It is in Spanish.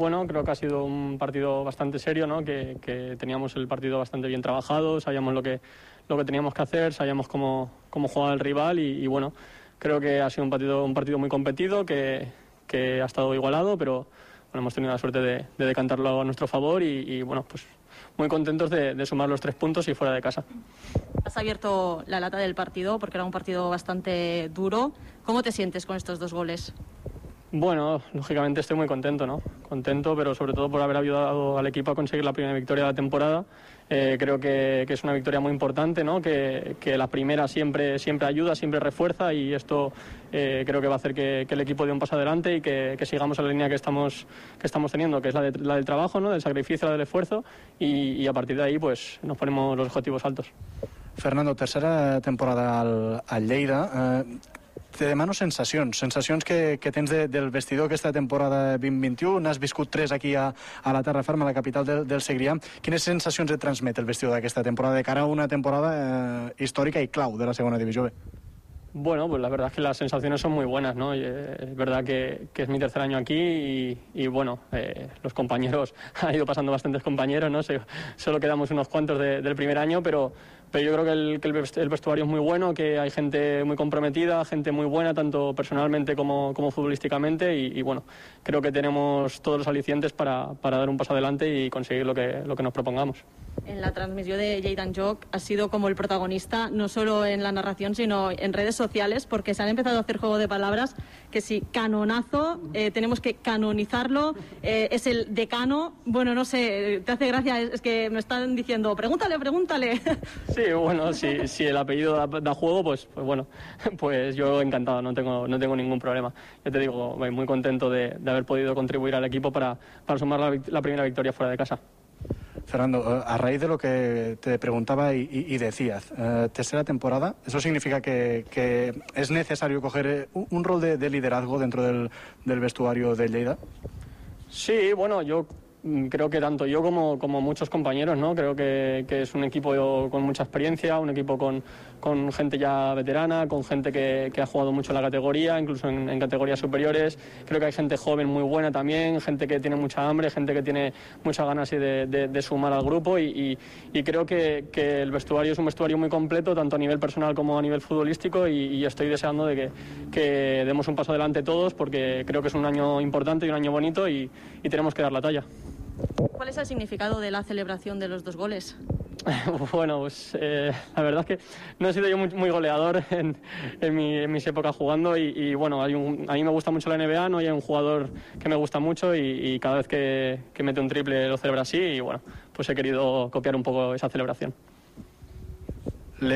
bueno, creo que ha sido un partido bastante serio, ¿no? que, que teníamos el partido bastante bien trabajado, sabíamos lo que, lo que teníamos que hacer, sabíamos cómo, cómo jugaba el rival y, y bueno, creo que ha sido un partido, un partido muy competido, que, que ha estado igualado, pero bueno, hemos tenido la suerte de, de decantarlo a nuestro favor y, y bueno, pues muy contentos de, de sumar los tres puntos y fuera de casa. Has abierto la lata del partido porque era un partido bastante duro. ¿Cómo te sientes con estos dos goles? Bueno, lógicamente estoy muy contento, ¿no? Contento, pero sobre todo por haber ayudado al equipo a conseguir la primera victoria de la temporada. Eh, creo que, es una victoria muy importante, ¿no? Que, que, la primera siempre, siempre ayuda, siempre refuerza y esto eh, creo que va a hacer que, el equipo dé un paso adelante y que, sigamos en la línea que estamos, que estamos teniendo, que es la, de, la del trabajo, ¿no? Del sacrificio, la del esfuerzo y, a partir de ahí pues nos ponemos los objetivos altos. Fernando, tercera temporada al, al te demano sensacions, sensacions que, que tens de, del vestidor aquesta temporada 2021, n'has viscut tres aquí a, a la terra ferma, a la capital del, del Segrià. Quines sensacions et transmet el vestidor d'aquesta temporada de cara a una temporada eh, històrica i clau de la segona divisió B? Bueno, pues la verdad es que las sensaciones son muy buenas, ¿no? Y, eh, es verdad que, que, es mi tercer año aquí y, y bueno, eh, los compañeros, han ido pasando bastantes compañeros, ¿no? Se, solo quedamos unos cuantos de, del primer año, pero, pero yo creo que, el, que el, vestuario es muy bueno, que hay gente muy comprometida, gente muy buena, tanto personalmente como, como futbolísticamente y, y, bueno, creo que tenemos todos los alicientes para, para dar un paso adelante y conseguir lo que, lo que nos propongamos. En la transmisión de Jaydan Jock ha sido como el protagonista, no solo en la narración, sino en redes sociales, porque se han empezado a hacer juego de palabras, que si canonazo, eh, tenemos que canonizarlo, eh, es el decano, bueno, no sé, te hace gracia, es que me están diciendo, pregúntale, pregúntale. Sí, bueno, si, si el apellido da, da juego, pues, pues, bueno, pues yo encantado, no tengo, no tengo ningún problema. Yo te digo, muy contento de, de haber podido contribuir al equipo para, para sumar la, la primera victoria fuera de casa. Fernando, eh, a raíz de lo que te preguntaba y, decías, eh, tercera temporada, ¿eso significa que, que, es necesario coger eh, un rol de, de liderazgo dentro del, del, vestuario de Lleida? Sí, bueno, yo creo que tanto yo como, como muchos compañeros, ¿no? Creo que, es un equipo con mucha experiencia, un equipo con, con gente ya veterana, con gente que, ha jugado mucho en la categoría, incluso en, categorías superiores. Creo que hay gente joven muy buena también, gente que tiene mucha hambre, gente que tiene muchas ganas de, de, sumar al grupo y, y, creo que, que, el vestuario es un vestuario muy completo, tanto a nivel personal como a nivel futbolístico y, y estoy deseando de que, demos un paso adelante todos porque creo que es un año importante y un año bonito y tenemos que dar la talla. ¿Cuál es el significado de la celebración de los dos goles? Bueno, pues eh, la verdad es que no he sido yo muy, goleador en, mi, en, mis épocas jugando y, bueno, hay a mí me gusta mucho la NBA, no hay un jugador que me gusta mucho y, y cada vez que, que, mete un triple lo celebra así y bueno, pues he querido copiar un poco esa celebración.